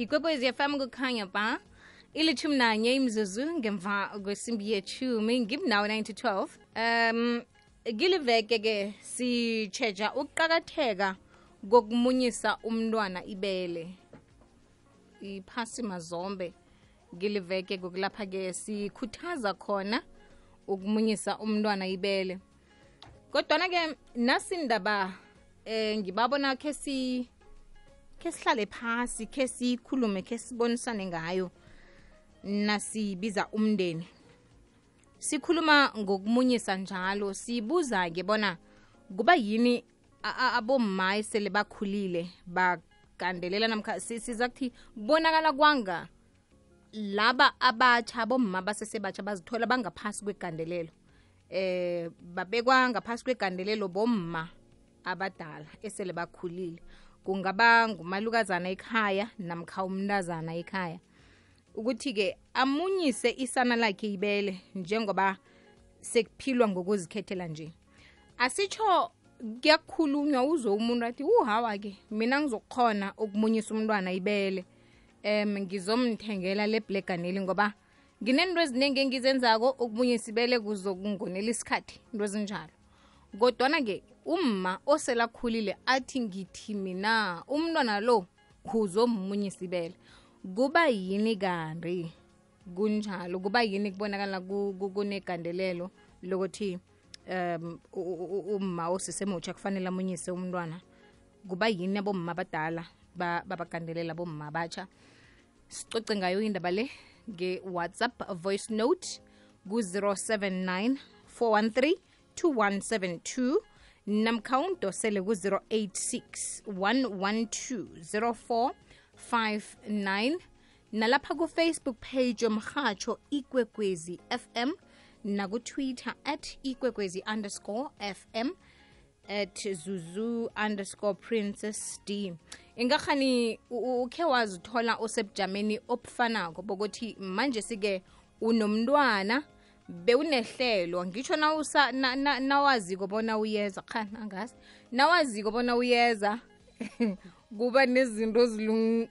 ikwekwezi fm kukhanya ba ilithumi nanye imzuzu ngemva kwesimbi yethumi ngimnawo 9 to 12 um kiliveke ke sitshetsha ukuqakatheka kokumunyisa umntwana ibele. Iphasi mazombe giliveke kokulapha ke sikhuthaza khona ukumunyisa umntwana ibele. Kodwana ke nasindaba eh ngibabona ke si ke sihlale phasi ke sikhulume ke sibonisane ngayo. Nasibiza umndeni? Sikhuluma ngokumunyisa njalo sibuza ke bona kuba yini abomma esele bakhulile bagandelela namkha siza kuthi kubonakala kwanga laba abatsha abomma basesebatsha bazithola bangaphasi kwegandelelo. Eh babekwa ngaphasi kwegandelelo bomma abadala esele bakhulile kungaba ngumalukazana ekhaya namkha umntazana ekhaya. Ukuthi-ke amunyise isana lakhe ibele njengoba sekuphilwa ngokuzikhethela nje. Asitsho kuyakhulunywa uzo umuntu athi uhawa-ke mina ngizokukhona ukumunyisa umntwana ibele um ngizomthengela le bleganeli ngoba nginento eziningi engizenzako ukumunyisa ibele kuzokungonela isikhathi into ezinjalo. Kodwana-ke umma oselakhulile athi ngithi mina umntwana lo uzommunyisa ibele kuba yini kanti? Kunjalo kuba yini kubonakala kunegandelelo lokuthi um umma osisemutsha kufanele amunyise umntwana? Kuba yini abomma abadala babagandelela bomma abatsha? Sicoce ngayo indaba le nge-whatsapp voice note ku-079 413 2172 namkha sele ku-086 112 0459 nalapha kufacebook page yomrhatsho ikwekwezi fm nakutwitter at ikwekwezi underscore fm at zuzu underscore princess d. Ingakhani ukhe wazithola osebujameni obufanako bokuthi manje sike unomntwana bewunehlelo ngitsho nawusa nawaziko bona uyeza kha angazi nawaziko bona uyeza kuba nezinto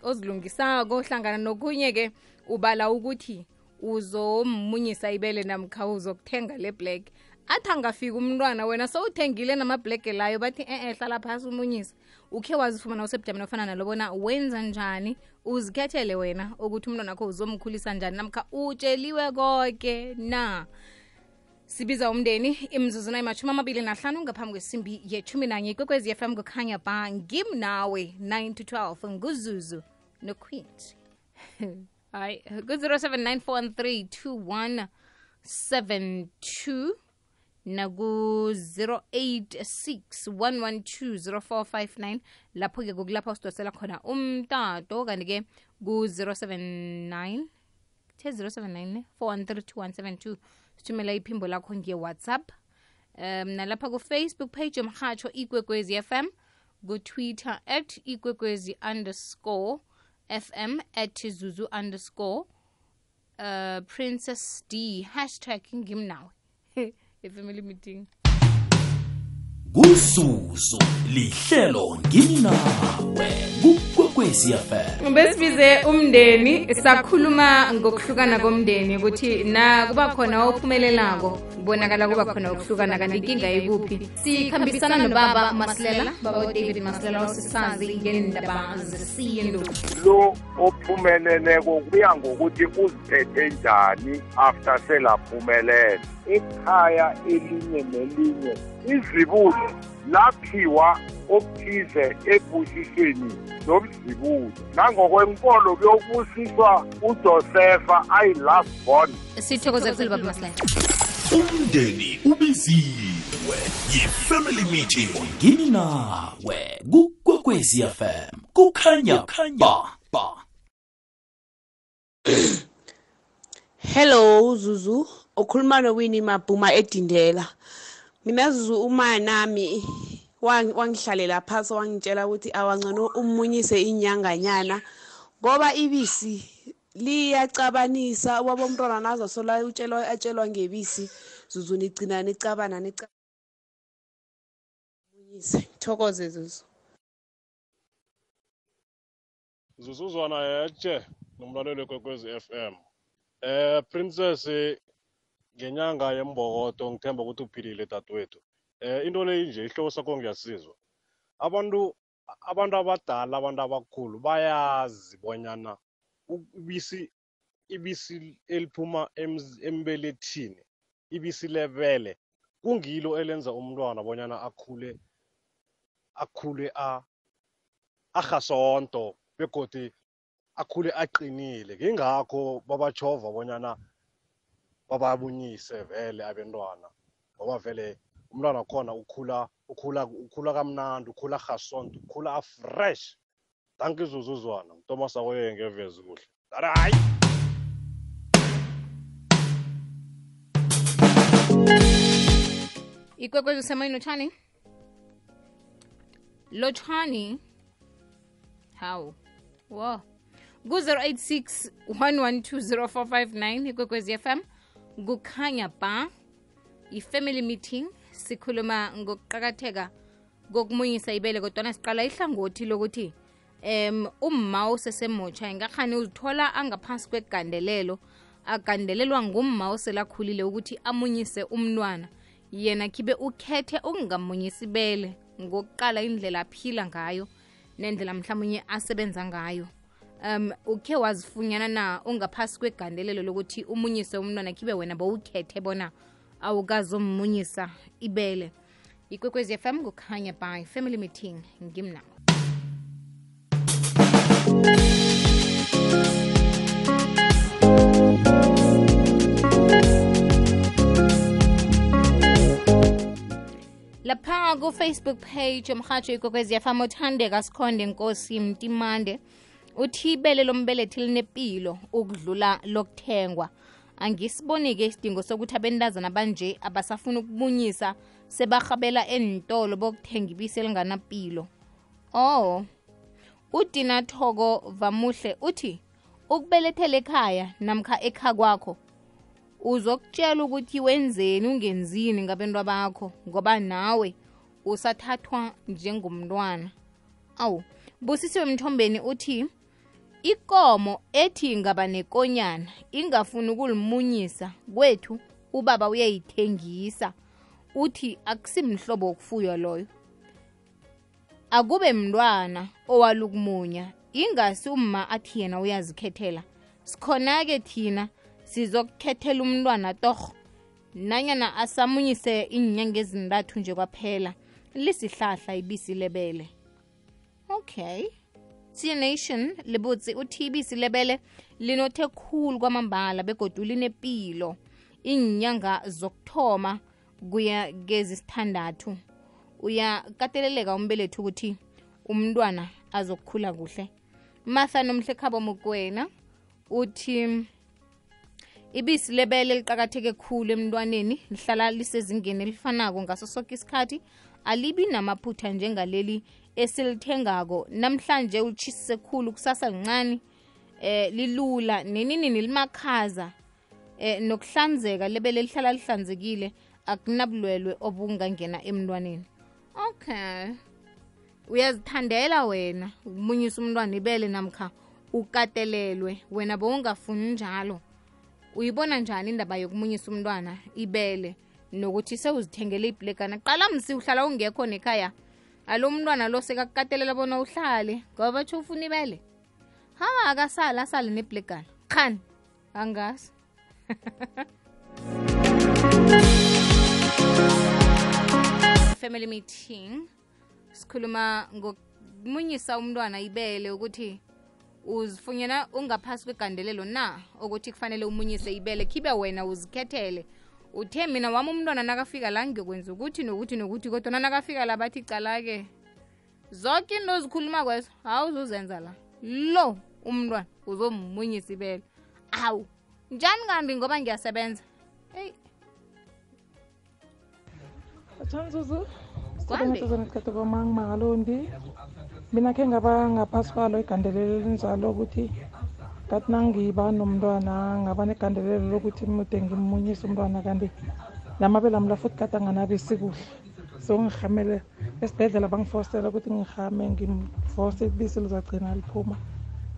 ozilungisako hlangana nokunye-ke ubala ukuthi uzommunyisa ibele namkha uzokuthenga le black. Athi angafika umntwana wena sowuthengile namablege layo bathi e-e hlala phasi umunyisa ukhe wazifumana usebujameni ofana nalobona wenza njani? Uzikhethele wena ukuthi umntwana wakho uzomkhulisa njani namkha utsheliwe konke na? Sibiza umndeni imzuzuna imashumi amabili nahlanu ngaphambi kwesimbi yethumi nanye kwekwezi fm kukhanya ba ngimnawe 9 to 12 nguzuzu noquint. Hayi ku-079 413 naku-086 lapho-ke kukulapha usidosela khona umtato kanti-ke ku-079 the 079 413 sithumela iphimbo lakho nge-whatsapp. Um nalapha ku-facebook page yomhatsho ikwekwezi fm ku-twitter at ikwekwezi underscore fm at zuzu underscore uh, princess d hashtag ngimnawe ifamily meeting. Kuzuzu lihlelo ngimi nawe kukwekwezi fm besibize umndeni sakhuluma ngokuhlukana komndeni ukuthi na kuba khona ophumelelako kubonakala kuba khona ukuhlukana kanti inkinga ikuphi? Sikhambisana nobaba masilela baba udavid masilela osisazi ngendaba zesintu. Lo ophumeleleko kuya ngokuthi uziphethe njani after selaphumelela ekhaya elinye nelinye izibulo laphiwa okuthize ebusisweni nomzibulo. Nangokwenkolo kuyobusiswa ujosefa ayi-last born sithokoze kakhulu baba masilela umndeni ubiziwe. Yi-family meeting. Ngimi nawe? Kukwekwezi fm kukhanya ba ba. Hello zuzu. Ukhuluma nowini mabhuma edindela? Mina uma nami wang- wangihlalela phasi wangitshela ukuthi awangcono umunyise inyanganyana ngoba ibisi liyacabanisa ubaba umntwana nazosola utshelwa atshelwa ngebisi. Zuzu nigcina nicabana nica munyise thokoze zuzu. Zuzuzwana yetshe nomlaleli kwekwezi FM eh princess ngenyanga yembokoto ngithemba ukuthi uphilile dadewethu. Eh into le nje ihloko sakho ngiyasizwa. Abantu abantu abadala abantu abakhulu bayazi bonyana ubisi ibisi eliphuma embelethini ibisi lebele kungilo elenza umntwana bonyana akhule akhule a arhasonto begodi akhule aqinile. Ngingakho babajova bonyana bababunyise vele abentwana. Ngoba vele umntwana khona ukhula ukhula ukhula kamnandi ukhula arhasonto ukhula afresh danke izuzuzwana ngutomas akoye ngevezi kuhle. Hayi ikwekwezi usemoyeni lotshani? Lotshani? Hawu. Wo. Ku-086 112 ikwekwezi fm kukhanya ba i-family meeting sikhuluma ngokuqakatheka kokumunyisa ibele kodwana siqala ihlangothi lokuthi um umma osesemutsha ingakhani uzithola angaphansi kwegandelelo agandelelwa ngumma oselakhulile ukuthi amunyise umntwana. Yena khibe ukhethe ukungamunyisi ibele ngokuqala indlela aphila ngayo nendlela mhlawumunye asebenza ngayo um ukhe wazifunyana na ungaphasi kwegandelelo lokuthi umunyise umntwana khibe wena bowukhethe bona awukazomunyisa ibele. Ikwekwezi fm kukhanya by family meeting ngimnawo lapha kufacebook page yomhatsho ikwekwezi fm uthandeka sikhonde nkosi mtimande uthi ibele lombelethi linepilo ukudlula lokuthengwa. Angisiboni-ke isidingo sokuthi abentazana banje abasafuna ukubunyisa sebarhabela entolo bokuthenga ibisi elinganapilo. Oh udina thoko vamuhle uthi ukubelethela ekhaya namkha ekha kwakho uzokutshela ukuthi wenzeni ungenzini ngabentwa bakho ngoba nawe usathathwa njengomntwana. Awu busisiwe emthombeni uthi ikomo ethi ingaba nekonyana ingafuni ukulimunyisa kwethu ubaba uyayithengisa. Uthi akusimhlobo wokufuywa loyo. Akube mntwana owalukumunya ingasi umma athi yena uyazikhethela. Sikhona-ke thina sizokukhethela umntwana torho. Nanyana asamunyise iinyanga ezintathu nje kwaphela lisihlahla ibisi lebele nation libutsi uthi ibisi lebele linothe khulu kwamambala begodu linepilo. Iinyanga zokuthoma kuya kezisithandathu. Uyakateleleka umbelethi ukuthi umntwana azokukhula kuhle. Martha nomhlekhabo mukwena uthi ibisi lebele liqakatheke khulu emntwaneni lihlala lisezingeni elifanako ngaso sonke isikhathi. Alibi namaphutha njengaleli esilithengako namhlanje ulishisise khulu kusasa ncane eh lilula nenini nilimakhaza eh nokuhlanzeka lebele lihlala lihlanzekile akunabulwelwe obungangena emntwaneni. Okay. Uyazithandela wena ukumunyisa umntwana ibele namkha ukatelelwe wena bowungafuni njalo. Uyibona njani indaba yokumunyisa umntwana ibele nokuthi sewuzithengele ibhlekana qala msi uhlala ungekho nekhaya alo mntwana lo sekakukatelela bona uhlale ngoba batsho ufuna ibele. Hawa akasali asale neblegana khani angazi family meeting sikhuluma ngokumunyisa umntwana ibele ukuthi uzifunyana ungaphasi kwegandelelo na? Ukuthi kufanele umunyise ibele khibe wena uzikhethele uthe mina wami umntwana nakafika la ngiyokwenza ukuthi nokuthi nokuthi kodwa nakafika la bathi cala-ke zonke into zikhuluma kwezo awuzuzenza la. Lo umntwana uzomunyisa ibele. Awu njani kambi ngoba ngiyasebenza? Eyi. Kwamang mangalondi. Mina khe ngaba ngaphasi kwalo igandelelo elinjalo ukuthi kathi nangiba nomntwana ngaba negandelelo lokuthi mude ngimunyise umntwana kanti namabele amla futhi kade anganabisi kuhle. So ngihamele esibhedlela bangifostela ukuthi ngihame ngimfose ibisi lizagcina liphuma.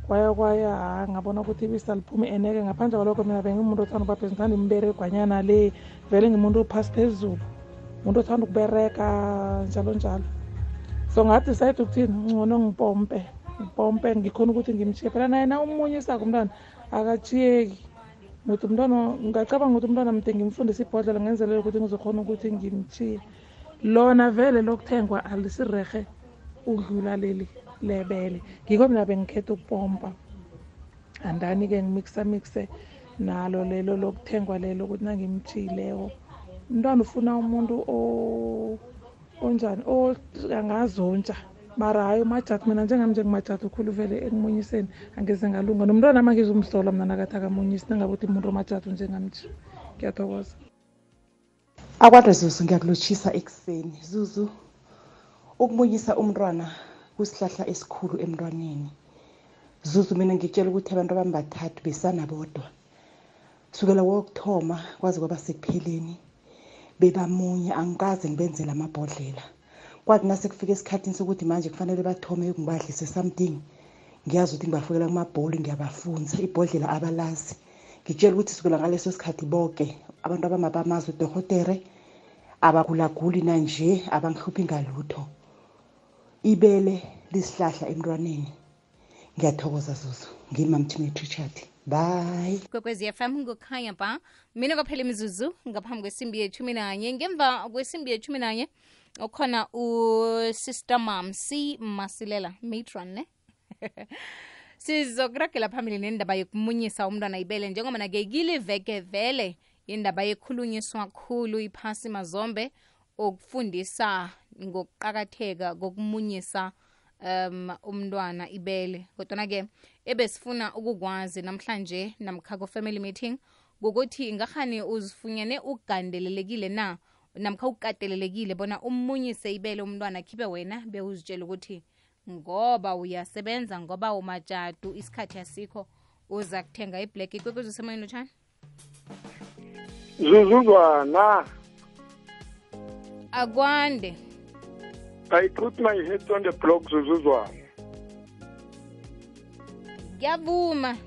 Kwaya kwaya ha ngabona ukuthi ibisi aliphume eneke. Ngaphandle kwalokho mina bengimuntu othanda phezulu ngithanda imberegwanyana le. Vele ngimuntu ophasi phezulu umuntu othanda ukubereka njalo njalo. So ngadicide ukuthini? Ngcono ngipompe ngipompe ngikhona ukuthi ngimchiye phela naye na umunyisako umntwana akachiyeki ngithi umntwana ngacabanga ukuthi umntwana mde ngimfundise ibhodlela ngenzelela ukuthi ngizokhona ukuthi ngimchiye lona vele lokuthengwa alisirehe udlula leli lebele. Ngikho mina bengikhetha ukupompa. Andani-ke ngimixa mixe nalo lelo lokuthengwa lelo ukuthi nangimtshiyileko umntwana ufuna umuntu onjani angazontsha mara hayi umajati mina njengami njengumajati ukhulu vele ekumunyiseni angeze ngalunga. Nomntwana ama ngizumhlola mna nakathi akamunyisi nangabe uthi umuntu omajati njengamnje. Ngiyathokoza. Akwadwa zuzu ngiyakulotshisa ekuseni. Zuzu ukumunyisa umntwana kusihlahla esikhulu emntwaneni. Zuzu mina ngitshela ukuthi abantu abami bathathu besanabodwa. Sukela kokuthoma kwaze kwaba sekupheleni bebamunye angikaze ngibenzela amabhodlela. Kwathi nasekufika esikhathini sokuthi manje kufanele bathome ngibadlise something ngiyazi ukuthi ngibafukela kumabholi ngiyabafunza ibhodlela abalazi. Ngitshela ukuthi sukela ngaleso sikhathi bonke abantu abamabamazi udohotere abagulaguli nanje abangihluphi ngalutho ibele lisihlahla emntwaneni. Ngiyathokoza zuzu. Ngimamtimate richard. Bye. Kwekwezi fm ngukhanya ba. Mina kwaphela imizuzu ngaphambi kwesimbi yethumi nanye. Ngemva kwesimbi yethumi nanye ukhona usister c masilela matron ne? Sizokuragela phambili nendaba yokumunyisa umntwana ibele. Njengoba na kile veke vele indaba yekhulunyiswa khulu iphasi mazombe okufundisa ngokuqakatheka kokumunyisa um umntwana ibele. Kodwana-ke ebesifuna ukukwazi namhlanje namkhako family meeting ngokuthi ngahani uzifunyane ugandelelekile na namkha ukatelelekile bona umunyise ibele umntwana khibe wena bewuzitshela ukuthi ngoba uyasebenza ngoba umajadu isikhathi asikho uza kuthenga iblack. Ikwekwezi usemoyeni lotshani zuzuzwana. Akwande. I put my head on the block zuzuzwana. Ngiyavuma.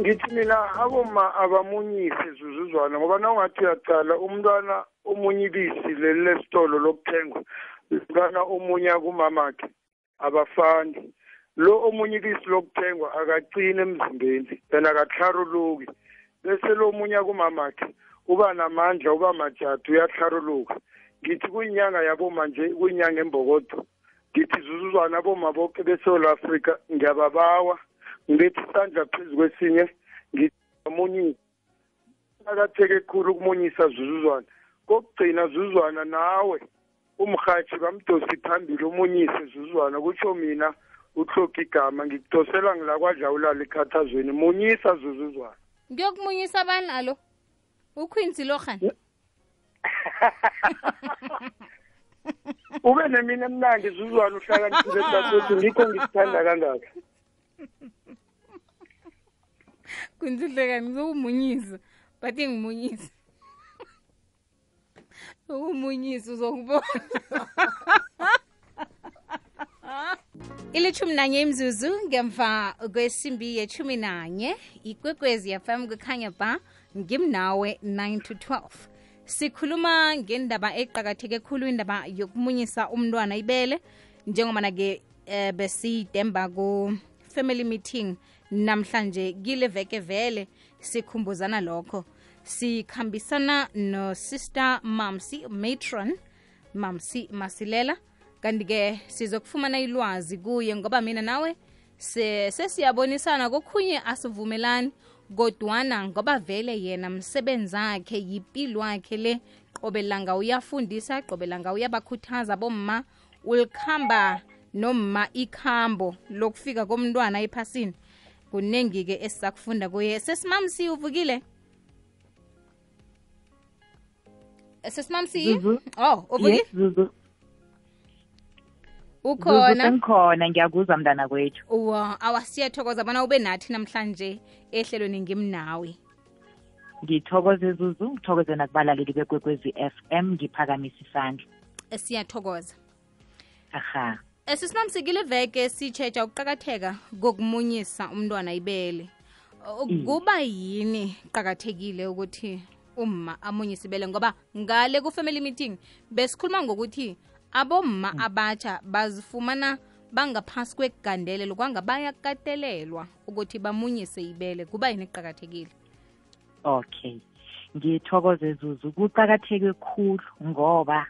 Ngithi mina aboma abamunyise zuzuzwana ngoba nawungathi uyacala umntwana omunye ibisi leli lesitolo lokuthengwa umntwana omunya kumamakhe abafani. Lo omunye ibisi lokuthengwa akaqini emzimbeni yena akatharuluki bese lo omunye kumamakhe uba namandla uba majadu uyatharuluka ngithi kuyinyanga yaboma nje kuyinyanga embokodo ngithi zuzuzwana aboma boke besewula afrika ngiyababawa. Ngibethi isandla phezu kwesinye ngimunyisa akatheke khulu ukumunyisa zuzuzwana. Kokugcina zuzuzwana nawe. Umrhatshi bamdosi phambili umunyise zuzuzwana kutsho mina uhloka igama ngikudosela ngilakwadla ulala ekhathazweni munyisa zuzuzwana. Ngiyokumunyisa abani alo? Uquincy lohan ube nemina emnandi zuzwana uhlakaniphile dadethu ngikho ngisithanda kangaka. Kunzihlekani ngizokumunyisa bathi ngimunyisa ukumunyisa uzokubona ilithumi nanye imzuzu ngemva kwesimbi yethumi nanye ikwekwezi yafam kukhanya ba ngimnawe 9 to 12 sikhuluma ngendaba eqakatheke khulu indaba yokumunyisa umntwana ibele njengoba nake eh, besiyidemba ku-family meeting namhlanje kile veke vele sikhumbuzana lokho sikhambisana no-sister mamsi matron mamsi masilela. Kanti-ke sizokufumana ilwazi kuye ngoba mina nawe se- sesiyabonisana kokhunye asivumelani. Kodwana ngoba vele yena msebenzi akhe yipilo wakhe le. Qobelanga uyafundisa qobelanga uyabakhuthaza bomma. Ulikhamba nomma ikhambo lokufika komntwana ephasini. Kuningi-ke esisakufunda kuye. Sesimamsi uvukile sesimamsi oh uvukile yes ukhona? Sengikhona. Ngiyakuzwa mntana kwethu. Wa awasiyathokoza bona ube nathi namhlanje ehlelweni ngimnawe. Ngithokoze zuzu. Ngithokoze nakubalaleli bekwekwezi f m. Ngiphakamisa isandla. Siyathokoza. Aha. Esisinamsikile veke sitshetsha ukuqakatheka kokumunyisa umntwana ibele. Kuba yini qakathekile ukuthi umma amunyise ibele ngoba ngale ku-family meeting besikhuluma ngokuthi abomma abatsha bazifumana bangaphasi kwegandelelo kwanga bayakatelelwa ukuthi bamunyise ibele kuba yini kuqakathekile okay. Ngithokoze zuzu kuqakatheke khulu ngoba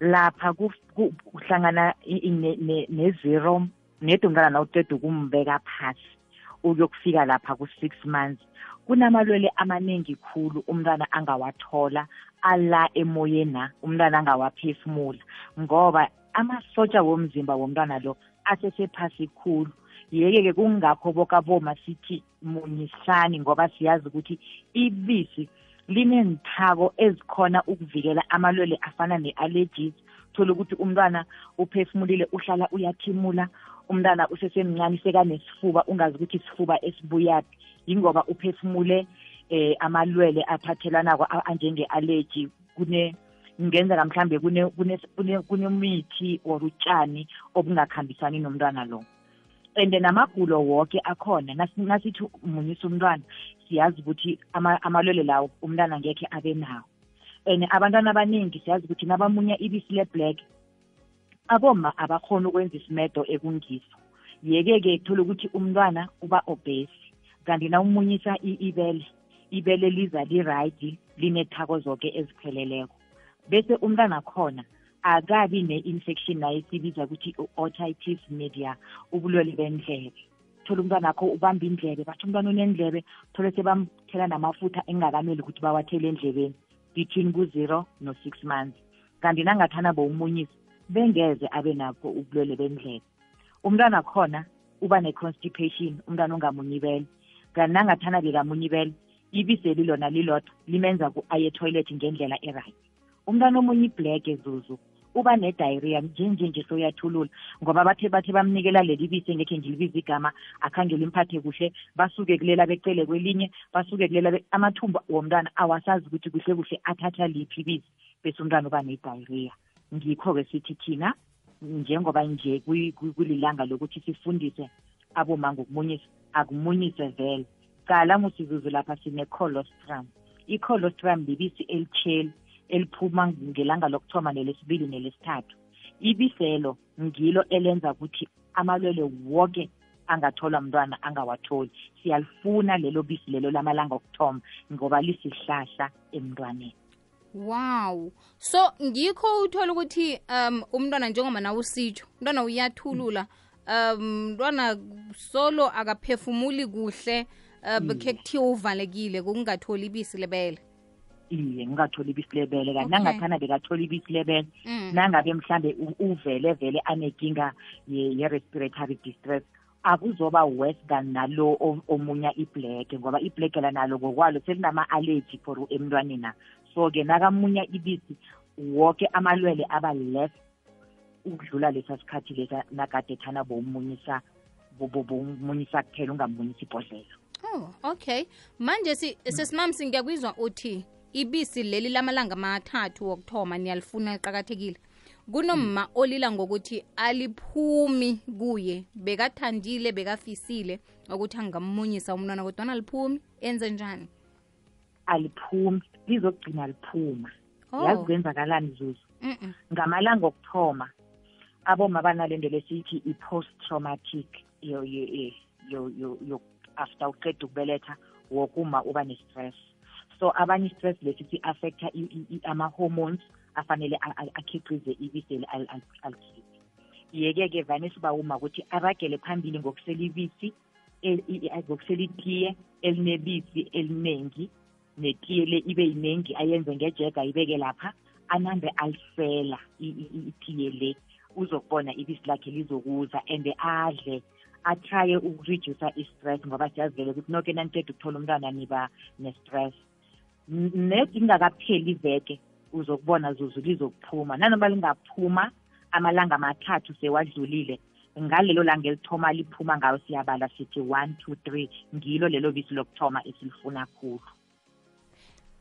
lapha ku- ku- kuhlangana i- i- ne- ne- nezero nedi umntwana nawuqeda ukumbeka phasi uyokufika lapha ku-six months. Kunamalwele amaningi khulu umntwana angawathola ala emoyeni na umntwana angawaphefumula. Ngoba amasotsha womzimba womntwana lo asesephasi khulu. Yeke-ke kungakho bokaboma sithi munyisani ngoba siyazi ukuthi ibisi lineenthako ezikhona ukuvikela amalwele afana ne-allergies. Thola ukuthi umntwana uphefumulile uhlala uyathimula umntwana usesemncane sekanesifuba ungazi ukuthi isifuba esibuyaphi. Yingoba uphefumule eh amalwele aphathelanako a- anjenge-allergy kune ngenzeka mhlambe kune kune kune kunemithi or utshani obungakhambisani nomntwana lo. And namagulo woke akhona nasi- nasithi umunyisa umntwana siyazi ukuthi ama- amalwele lawo umntwana ngekhe abe nawo. And abantwana abaningi siyazi ukuthi nabamunya ibisi le-black aboma abakhona ukwenza isimedo ekungiso. Yeke-ke thola ukuthi umntwana uba obese kanti na umunyisa i- ibele ibele liza li-right linethako zoke ezipheleleko. Bese umntwana khona akabi ne-infection nayo esibiza ukuthi u-otitis media ubulwele bendlebe thola umntwana akho ubamba indlebe bathi umntwana unendlebe thole sebamthela namafutha engakameli ukuthi bawathele endlebeni. Between ku-zero no-six months. Kanti nangathana bowumunyisa bengeze abe nakho ubulwele bendlebe umntwana khona uba ne-constipation umntwana ongamunyibele kanti nangathana bekamunyibele ibiseli lona lilodwa limenza ku- aye etoilet ngendlela e-right. Umntwana omunye iblack ezuzu uba ne-diarrhea njenje nje soyathulula ngoba bathe bathe bamnikela leli bisi engekhe ngilibiza igama akhange limphathe kuhle basuke kulela becele kwelinye basuke kulela be- amathumbu womntwana awasazi ukuthi kuhle kuhle athatha liphi ibisi bese umntwana uba ne-diarrhea. Ngikho-ke sithi thina njengoba nje kuyi- kuyi- kulilanga lokuthi sifundise aboma ngokumunyisa akumunyise vele. Cala musizuzu lapha sine-colostrum i-colostrum libisi elitsheli eliphuma ngelanga lokuthoma nelesibili nelesithathu. Ibiselo ngilo elenza ukuthi amalwele woke angatholwa mntwana angawatholi. Siyalifuna lelo bisi lelo lamalanga okuthoma ngoba lisihlahla emntwaneni. Wow. So ngikho uthola ukuthi um umntwana njengoba nawe usitsho umntwana uyathulula. Um mntwana solo akaphefumuli kuhle. Um khe kuthiwa uvalekile kungatholi ibisi lebele. Iye ngingatholi ibisi lebele. Kanti Okay. nangathana bekatholi ibisi lebele Mm. nangabe mhlambe u- uvele vele anenkinga ye- ye-respiratory distress akuzoba worse than nalo o- omunya iblack ngoba iblack la nalo ngokwalo selinama-allergy for emntwaneni na so-ke nakamunya ibisi woke amalwele aba less ukudlula lesa sikhathi lesa nakade thana bowumunyisa bo- bo- bowumunyisa kuphela ungamunyisa ibhodlela oh okay. Manje si sesimamsi ngiyakwizwa uthi ibisi leli lamalanga amathathu wokuthoma niyalifuna liqakathekile. Kunomma olila ngokuthi aliphumi kuye bekathandile bekafisile ukuthi angamunyisa umntwana kodwana aliphumi? Enze njani? Aliphumi. Lizogcina liphuma. Oh. yazi kwenzakalani zuzu? Mm-mm. ngamalanga okuthoma aboma banalento lesiyithi i-post traumatic yo, yo, yo, yo, yo, yo, after uqeda ukubeletha wokuma uba ne-stress. So abanye i-stress lesi si-affecta i- i- i- ama-hormones afanele a- a- akhiqize ibisi ali- ali- alikhiphe yeke-ke vane sibawuma ukuthi aragele phambili ngokusela ibisi el- i- i- ngokusela itiye elinebisi eliningi netiye le ibe yiningi ayenze ngejega ayibeke lapha anambe alisela i- i- i- itiye le. Uzokubona ibisi lakhe lizokuza and adle atraye ukureduca i-stress ngoba siyazivele ukuthi noke naniteda ukuthola umntwana niba ne-stress. N- net ingakapheli iveke uzokubona zuzu lizokuphuma. Nanoma lingaphuma amalanga amathathu sewadlulile ngalelo langa elithoma liphuma ngayo siyabala sithi one two three ngilo lelo bisi lokuthoma esilifuna khulu.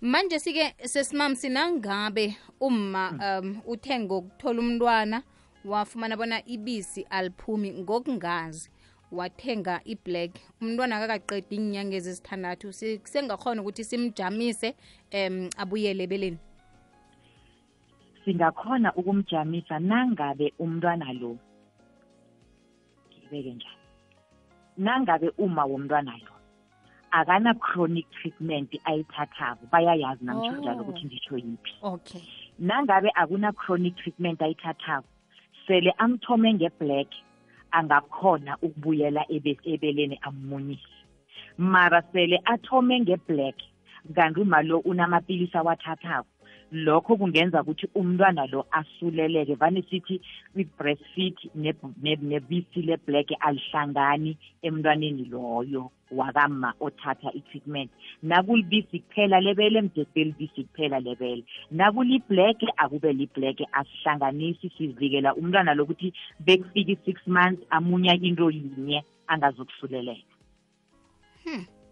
Manje sike sesimam sinangabe uma um uthe ngokuthola umntwana wafumana bona ibisi aliphumi ngokungazi. Wathenga i-black. Umntwana akakaqedi iinyanga ezisithandathu Si- sengakhona ukuthi simjamise um abuyele ebeleni. Singakhona ukumjamisa nangabe umntwana lo ngibeke njani nangabe uma womntwana lo akana chronic treatment ayithathako. Bayayazi namtsho Oh. njalo ukuthi ngitsho yiphi. Okay. Nangabe akuna chronic treatment ayithathako sele amthome nge-black angakhona ukubuyela ebe- ebeleni amunyise mara sele athome nge-black kanti umalo unamapilisi awathathako lokho kungenza ukuthi umntwana lo asuleleke. Vane sithi i-breastfeed ne- ne- nebisi le-black alihlangani emntwaneni loyo wakama othatha i-treatment. Nakulibisi kuphela lebele mdese libisi kuphela lebele. Nakuli-black akube li-black asihlanganisi sivikela umntwana lokuthi bekufika i-six months amunya into yinye angazokusuleleka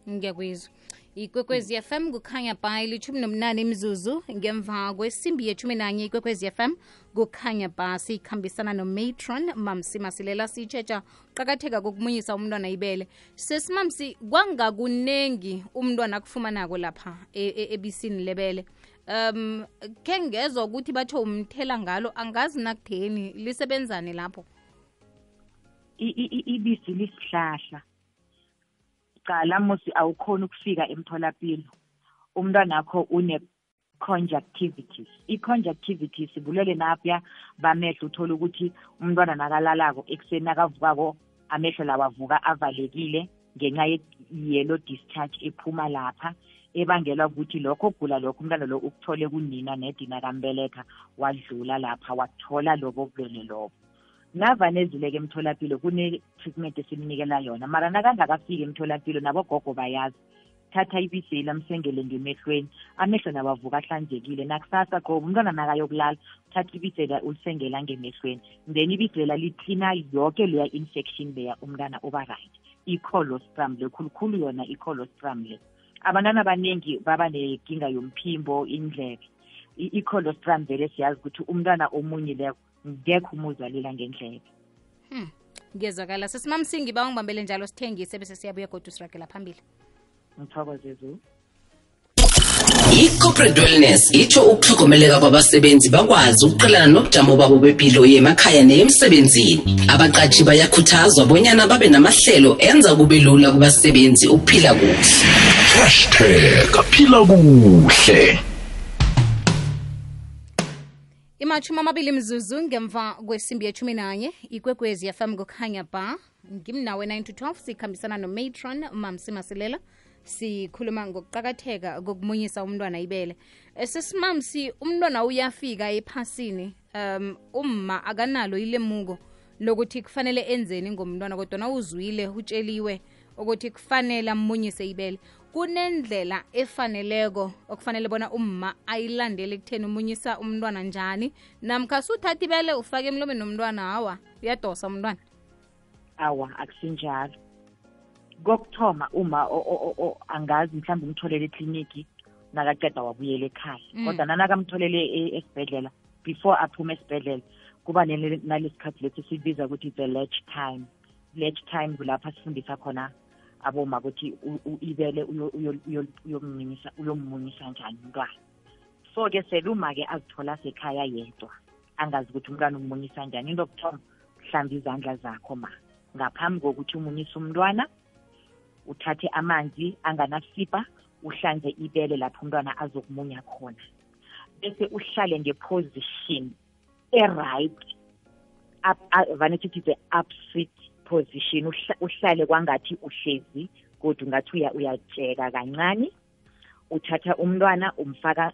ngiyakuyizwa ikwekwezi fm kukhanya ba ilithumi nomnane imzuzu ngemva kwesimbi yethumi nanye ikwekwezi fm kukhanya ba siyikhambisana nomatron. Mamsi masilela siyitshetsha qakatheka kokumunyisa umntwana ibele. Sesimamsi kwangakunengi umntwana akufumanako lapha e- e- ebisini lebele? Um khe ngezwa ukuthi batho umthela ngalo angazi nakutheni lisebenzane lapho? I- i- i- ibisi lisihlahla cala musi awukhoni ukufika emtholapilo umntwana akho une conjunctivitis i-conjunctivitis bulele napya bamehlo uthola ukuthi umntwana nakalalako ekuseni nakavukako amehlo lawo avuka avalekile ngenxa ye-yellow discharge ephuma lapha ebangelwa ukuthi lokho kugula lokho umntwana lo ukuthole kunina nedina kambeletha wadlula lapha wathola lobo bulwele lobo. Navane ezileke emtholapilo kune-treatment esimnikela yona. Mara nakangakafiki emtholapilo nabogogo bayazi. Thatha ibisi lamsengele ngemehlweni. Amehlo nawavuka ahlanzekile. Nakusasa qobo umntwana nakayokulala thatha ibisi lela ulisengela ngemehlweni. Then ibisi lela litlina yoke leya infection leya umntwana oba right. I-colostrum le khulukhulu yona i-colostrum le. Abantwana abaningi baba nenkinga yomphimbo indlebe. I- i-colostrum vele siyazi ukuthi umntwana omunyileko ngekho umuzwalela ngendlebe. Ngiyezwakala. Sesimamsingi ba ungibambele njalo sithengise bese siyabuya kodwa siragela phambili. Ngithokoze zulu. I-corporate wellness itsho ukuhlogomeleka kwabasebenzi bakwazi ukuqhelana nobujamo babo bempilo yemakhaya neyemsebenzini. Abaqatshi bayakhuthazwa bonyana babe namahlelo enza kube lula kubasebenzi ukuphila kuhle. Hashtag phila kuhle. Imashumi amabili mzuzu ngemva kwesimbi yethumi nanye ikwekwezi yafam kukhanya ba ngimnawe 9 to 12 sikhambisana nomatron mamsi masilela sikhuluma ngokuqakatheka kokumunyisa umntwana ibele. Eh, sesimamsi umntwana uyafika ephasini um umma akanalo ilemuko lokuthi kufanele enzeni ngomntwana kodwa uzwile utsheliwe ukuthi kufanele amunyise ibele kunendlela efaneleko okufanele bona umma ayilandele ekutheni umunyisa umntwana njani namkha suthathi bele ufake emlomeni nomntwana hawa uyadosa umntwana? Awa akusinjalo. Kokuthoma uma o- o- o- o- angazi mhlawumbe umtholele ekliniki nakaqeda wabuyela ekhaya. Mm. kodwa nanakamtholele e- esibhedlela before aphume esibhedlela kuba nalesikhathi lesi sibiza ukuthi the a latch time. Latch time kulapha sifundisa khona aboma ukuthi u- u- ibele uyo- uyo- uyo- uyommunyisa uyommunyisa njani umntwana. So-ke seluma-ke azithola sekhaya yedwa angazi ukuthi umntwana umunyisa njani. Into yokuthoma hlamba izandla zakho ma. Ngaphambi kokuthi umunyise umntwana uthathe amanzi anganasipha uhlanze ibele lapho umntwana azokumunya khona. Bese uhlale ngeposition e-right up- a- vane sithi the up sit position Uhla- uhlale kwangathi uhlezi kodwa ungathi uya- uyatsheka kancane. Uthatha umntwana umfaka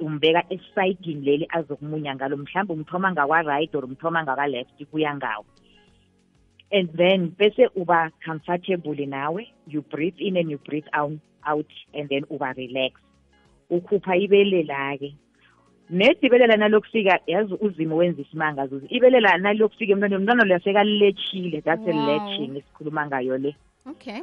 umbeka esayidini leli azokumunya ngalo mhlawumbe umthoma ngakwa-right or umthoma ngakwa-left kuya ngawo. And then bese uba comfortable nawe you breathe in and you breathe out, out and then uba relax ukhupha ibele la-ke nedi ibelela nalokufika yazi uzimo wenza isimanga zuzi. Ibelela nalokufika emntwaneni umntwana loya sekalilethile that's a Wow. latching esikhuluma ngayo le. Okay.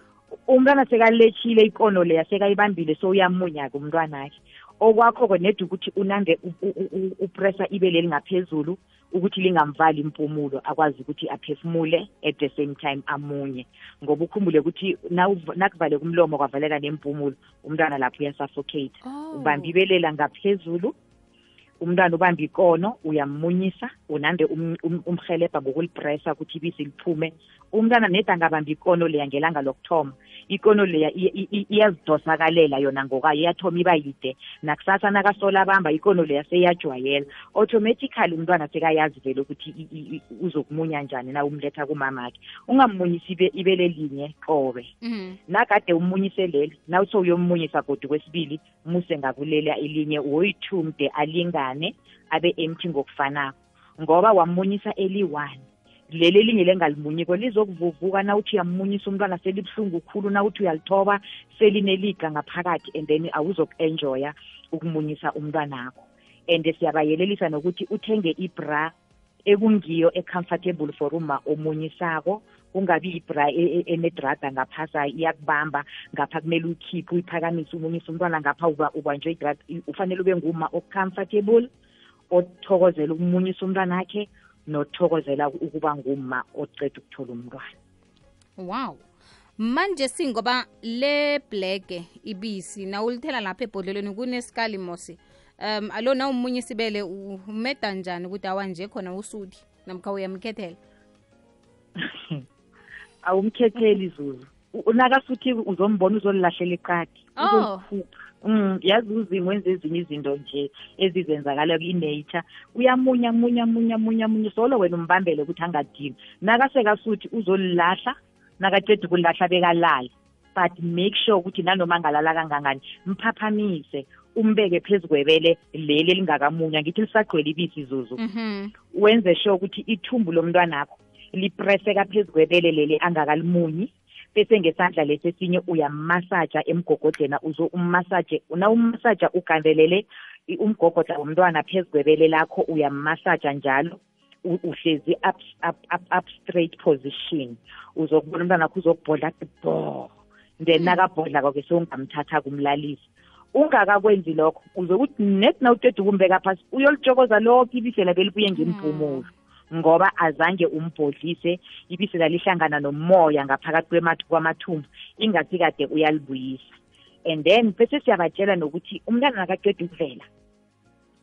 Umntwana sekalethile ikono leya sekayibambile so uyamunya-ke umntwanakhe okwakho-ke nedi ukuthi unande u- u- u- upressa ibele elingaphezulu ukuthi lingamvali impumulo akwazi ukuthi aphefumule at the same time amunye. Ngoba ukhumbule ukuthi nawuv- nakuvale kumlomo kwavaleka nempumulo umntwana lapho uyasuffocate Oh. ubamba ibelela ngaphezulu umntwana ubamba ikono uyammunyisa unande um- um- umhelebha ngokulipressa ukuthi ibisi liphume. Umntwana neda angabamba ikono leya ngelanga lokuthoma ikono leya i- i- i- iyazidosakalela yona ngokayo iyathoma iba yide. Nakusasa nakasola bamba ikono leya seyajwayela. Automatically umntwana sekayazi vele ukuthi i- i- i- uzokumunya njani na umletha kumamakhe. Ungamunyisi ibe- ibele linye qobe. Mhm. nakade umunyise leli nawuse uyomunyisa godi kwesibili muse ngakulela elinye woyi-two mde alingane abe empty ngokufanako ngoba wamunyisa eli-one. Leli elinye lengalimunyiko lizokuvuvuka nawuthi uyamunyisa umntwana selibuhlungu khulu nawuthi uyalithoba selineliga ngaphakathi and then awuzoku-enjoya ukumunyisa umntwanakho. And siyabayelelisa nokuthi uthenge ibra ekungiyo e-comfortable for uma omunyisako kungabi ibra e- e- enedrada ngaphasa iyakubamba ngapha kumele uyikhiphe uyiphakamise umumise umntwana ngapha uba- ubanjwe idrada. Ufanele ube nguma o-comfortable othokozela ukumunyisa umntwana akhe nothokozela ukuba nguma oceda ukuthola umntwana. Wow. Manje singoba le blege ibisi nawulithela lapha ebhodlelweni kunesikali mosi um alo na umunye isibele umeda njani ukuthi awanje khona usuthi namkha uyamkhethela awumkhetheli zuzu. U- nakasuthi uzombona uzolilahlela iqadi Oh. uzolikhupha Mm, yazi uzimo wenza ezinye izinto nje ezizenzakala kwi-nature uyamunya munya munya munya munya. Solo wena umbambele ukuthi angadini nakasekasuthi uzolilahla nakaqeda ukulilahla bekalala but make sure ukuthi nanoma angalala kangangani mphaphamise umbeke phezu kwebele leli elingakamunya. Ngithi lisagcwele ibisi zuzu. Mhm. Wenze sure ukuthi ithumbu lomntwanakho lipreseka phezu kwebele leli angakalimunyi bese ngesandla lesi esinye uyammasaja emgogodlena uzo ummasaje na ummasaja ugandelele i- umgogodla womntwana phezu kwebele lakho uyammasaja njalo u- uhlezi up, up, up, up straight position. Uzokubona umntwana wakho uzokubhodla athi bo then nakabhodla-ko-ke sewungamthatha kumlalisa ungakakwenzi lokho uzokuthi net nawuceda ukumbeka phasi uyolitshokoza lokho ibisi la belibuye ngempumulo ngoba azange umbhodlise ibisi lalihlangana nomoya ngaphakathi kwemath- kwamathumbu ingathi kade uyalibuyisa. And then bese siyabatshela nokuthi umntwana nakaqeda ukuvela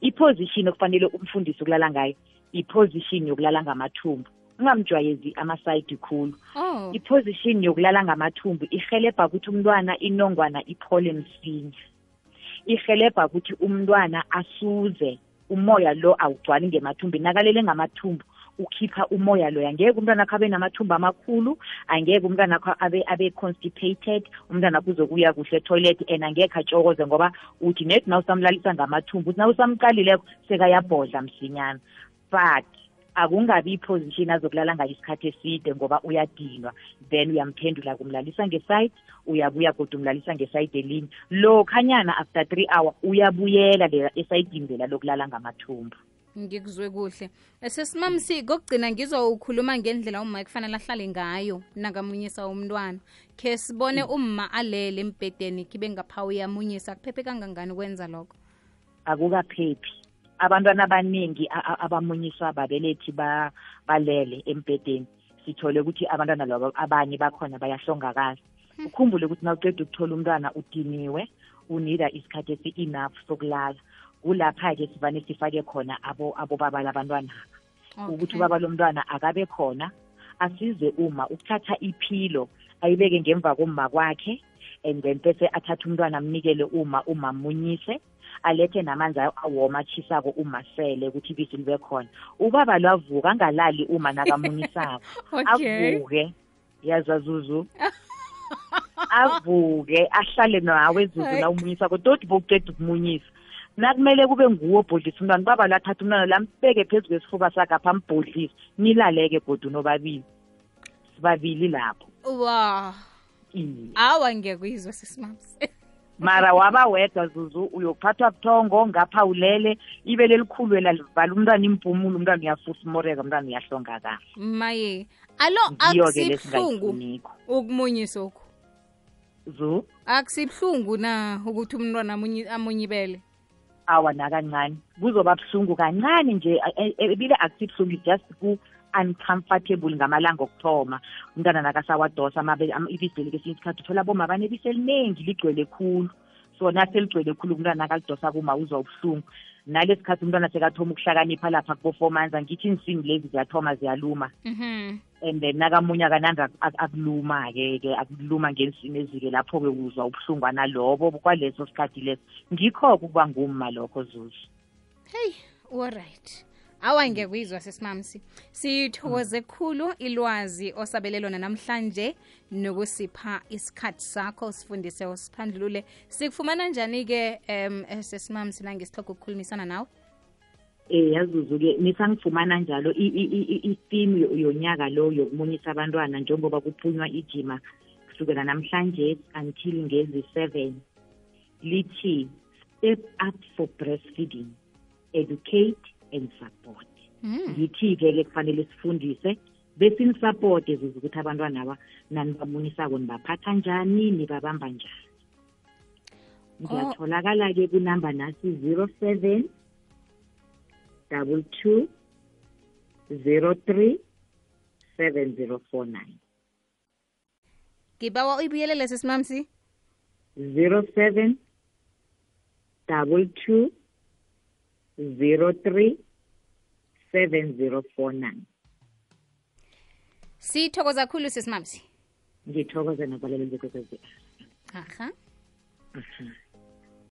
iposition okufanele umfundise ukulala ngayo iposition yokulala ngamathumbu. Ungamjwayezi amasayidi khulu. Oh. Iposition yokulala ngamathumbu ihelebha ukuthi umntwana inongwana iphole msinya. Ihelebha ukuthi umntwana asuze umoya lo awugcwali ngemathumbi nakalele ngamathumbu ukhipha umoya loya. Ngeke umntwana akho abe namathumbu amakhulu angeke umntwana akho abe abe constipated umntwana akho uzokuya kuhle etoilet and angekhe atshokoze ngoba uthi net na usamlalisa ngamathumbu uthi na usamqalileko sekayabhodla msinyana. But akungabi iposition azokulala ngayo isikhathi eside ngoba uyadinwa. Then uyamphendula kumlalisa ngeside uyabuya kodwa umlalisa ngeside elinye lokhanyana after three hour uyabuyela lela esayidini lela lokulala ngamathumbu. Ngikuzwe kuhle. Sesimamsi kokugcina ngizwa ukhuluma ngendlela umma ekufanele ahlale ngayo nakamunyisa umntwana ke sibone umma alele embhedeni kibe ngapha uyamunyisa kuphephe kangangani ukwenza lokho? Akukaphephi. Abantwana abaningi abamunyiswa babelethi ba- balele embhedeni. Sithole ukuthi abantwana labo abanye bakhona bayahlongakala. Ukhumbule ukuthi nawuceda ukuthola umntwana udiniwe unida isikhathi esi-enough sokulala kulapha-ke sivane sifake khona abo abobaba labantwana. Ukuthi ubaba lomntwana akabe khona asize uma ukuthatha iphilo ayibeke ngemva komma kwakhe and then bese athathe umntwana amnikele uma uma munyise alethe namanzi ayo awoma atshisako uma sele ukuthi ibisi libe khona ubaba lwavuka angalali uma nakamunyisako okay. Avuke. Yaza zuzu avuke ahlale nawe zuzu Hayi. la umunyisako toti bokuceda ukumunyisa. Nakumele kube nguwo obhodlisa umntwana. Ubaba lathatha umntwana lambeke phezu kwesifuba sakhe apha ambhodlise. Nilaleke godu nobabili. Sibabili lapho. Wa awa ngiyakuyizwa sesimamsi mara waba wedwa zuzu. Uyophathwa buthongo ngapha ulele. Ibele elikhulwela livala umntwana impumulo. Umntwana uyafusumoreka umntwana uyahlongakala. Maye. Alo akusibuhlungu lesingayifuniko ukumunyisa okhu. Zu? Akusibuhlungu na ukuthi umntwana amunyi- amunyibele? Awa nakancane kuzoba buhlungu kancane nje e- e- ebile akusi buhlungu just ku-uncomfortable ngamalanga okuthoma umntwana nakasawadosa amabe- ama- ibisi leli kesinye isikhathi uthola boma banebisi eliningi ligcwele khulu. So naseligcwele khulu umntwana nakalidosa kuma uzwa ubuhlungu. Nalesi khathi umntwana sekathoma ukuhlakanipha lapha kubo-four months angithi insini lezi ziyathoma ziyaluma. Mhm. and then nakamunye akanandi ak- ak- akuluma-ke ke akuluma ngensini ezike lapho-ke uzwa ubuhlungwana lobo kwaleso sikhathi leso. Ngikho-ke ukuba ngumma lokho zuzu. Hey alright awa ngiyakuyizwa sesimamsi sithokoze khulu ilwazi osabelelona namhlanje nokusipha isikhathi sakho sifundise usiphandlulule. Sikufumana njani-ke um sesimamsi nangesihlogo ukukhulumisana nawe? Eh yazuzu-ke nisangifumana njalo i-theme yonyaka lo yokumunyisa abantwana njengoba kuphunywa ijima kusukela namhlanje until ngezi-seven lithi step up for breastfeeding. Educate and support ngithi-ke ke kufanele sifundise besinisapote zuzu ukuthi abantwana aba nanibamunyisako nibaphatha njani nibabamba njani. Ngiyatholakala-ke kunamba nasi zero seven double two zero three seven zero four nine. Ngibawa uyibuyelele sesimamsi zero seven double two zero three 7049 sithokoza khulu sisimamsi ngithokoze nabaleleli bekwekwezi aha. Aha.